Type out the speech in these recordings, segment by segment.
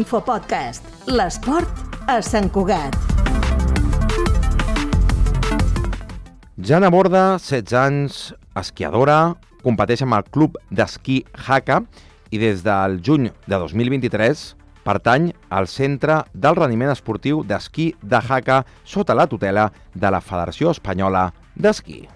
Infopodcast. L'esport a Sant Cugat. Jana Borda, 16 anys, esquiadora, competeix amb el club d'esquí Haka i des del juny de 2023 pertany al Centre del Rendiment Esportiu d'Esquí de Haka sota la tutela de la Federació Espanyola d'Esquí.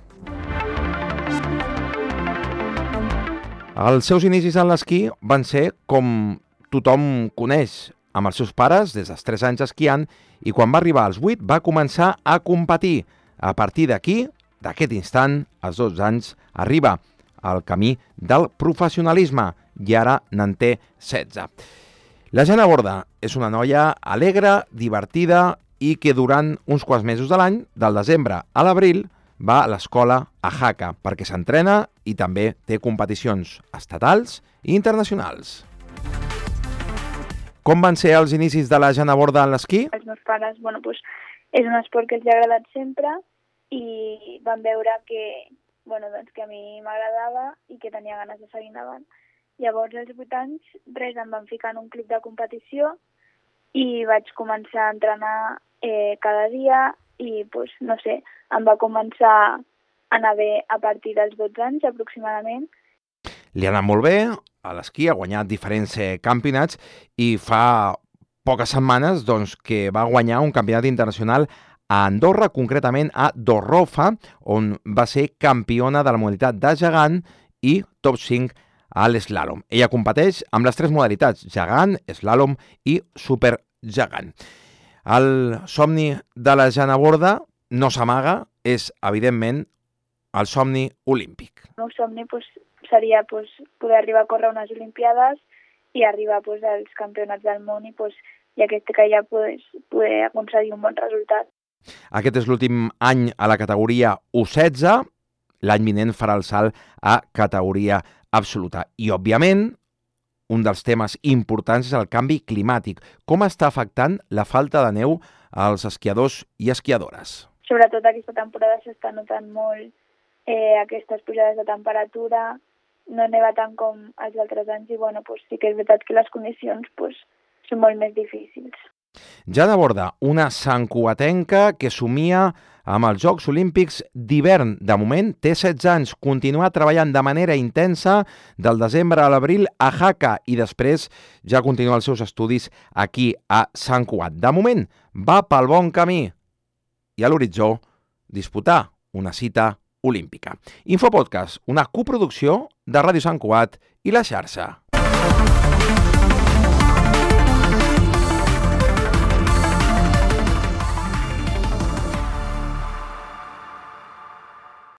Els seus inicis en l'esquí van ser com tothom coneix, amb els seus pares des dels 3 anys esquiant i quan va arribar als 8 va començar a competir. A partir d'aquí, d'aquest instant, als 12 anys, arriba al camí del professionalisme i ara n'en té 16. La Jana Borda és una noia alegre, divertida i que durant uns quants mesos de l'any, del desembre a l'abril, va a l'escola a Jaca perquè s'entrena i també té competicions estatals i internacionals. Com van ser els inicis de la Jana Borda en l'esquí? Els meus pares, bueno, pues, és un esport que els ha agradat sempre i van veure que, bueno, doncs que a mi m'agradava i que tenia ganes de seguir endavant. Llavors, als 8 anys, res, em van ficar en un club de competició i vaig començar a entrenar eh, cada dia i, pues, no sé, em va començar a anar bé a partir dels 12 anys aproximadament. Li ha anat molt bé, a l'esquí ha guanyat diferents eh, campionats i fa poques setmanes doncs, que va guanyar un campionat internacional a Andorra, concretament a Dorrofa, on va ser campiona de la modalitat de gegant i top 5 a l'eslàlom. Ella competeix amb les tres modalitats, gegant, eslàlom i supergegant. El somni de la Jana Borda no s'amaga, és, evidentment, el somni olímpic. El meu somni pues, seria pues, poder arribar a córrer unes Olimpiades i arribar pues, als campionats del món i, pues, i aquest que ja pues, poder aconseguir un bon resultat. Aquest és l'últim any a la categoria U16, l'any vinent farà el salt a categoria absoluta. I, òbviament, un dels temes importants és el canvi climàtic. Com està afectant la falta de neu als esquiadors i esquiadores? Sobretot aquesta temporada s'està notant molt eh, aquestes pujades de temperatura, no neva tant com els altres anys i bueno, pues sí que és veritat que les condicions pues, són molt més difícils. Jana Borda, una santcuatenca que somia amb els Jocs Olímpics d'hivern. De moment té 16 anys, continua treballant de manera intensa del desembre a l'abril a Jaca i després ja continua els seus estudis aquí a Sant Cuat. De moment va pel bon camí i a l'horitzó disputar una cita olímpica. Infopodcast, una coproducció de Ràdio Sant Cuat i la xarxa.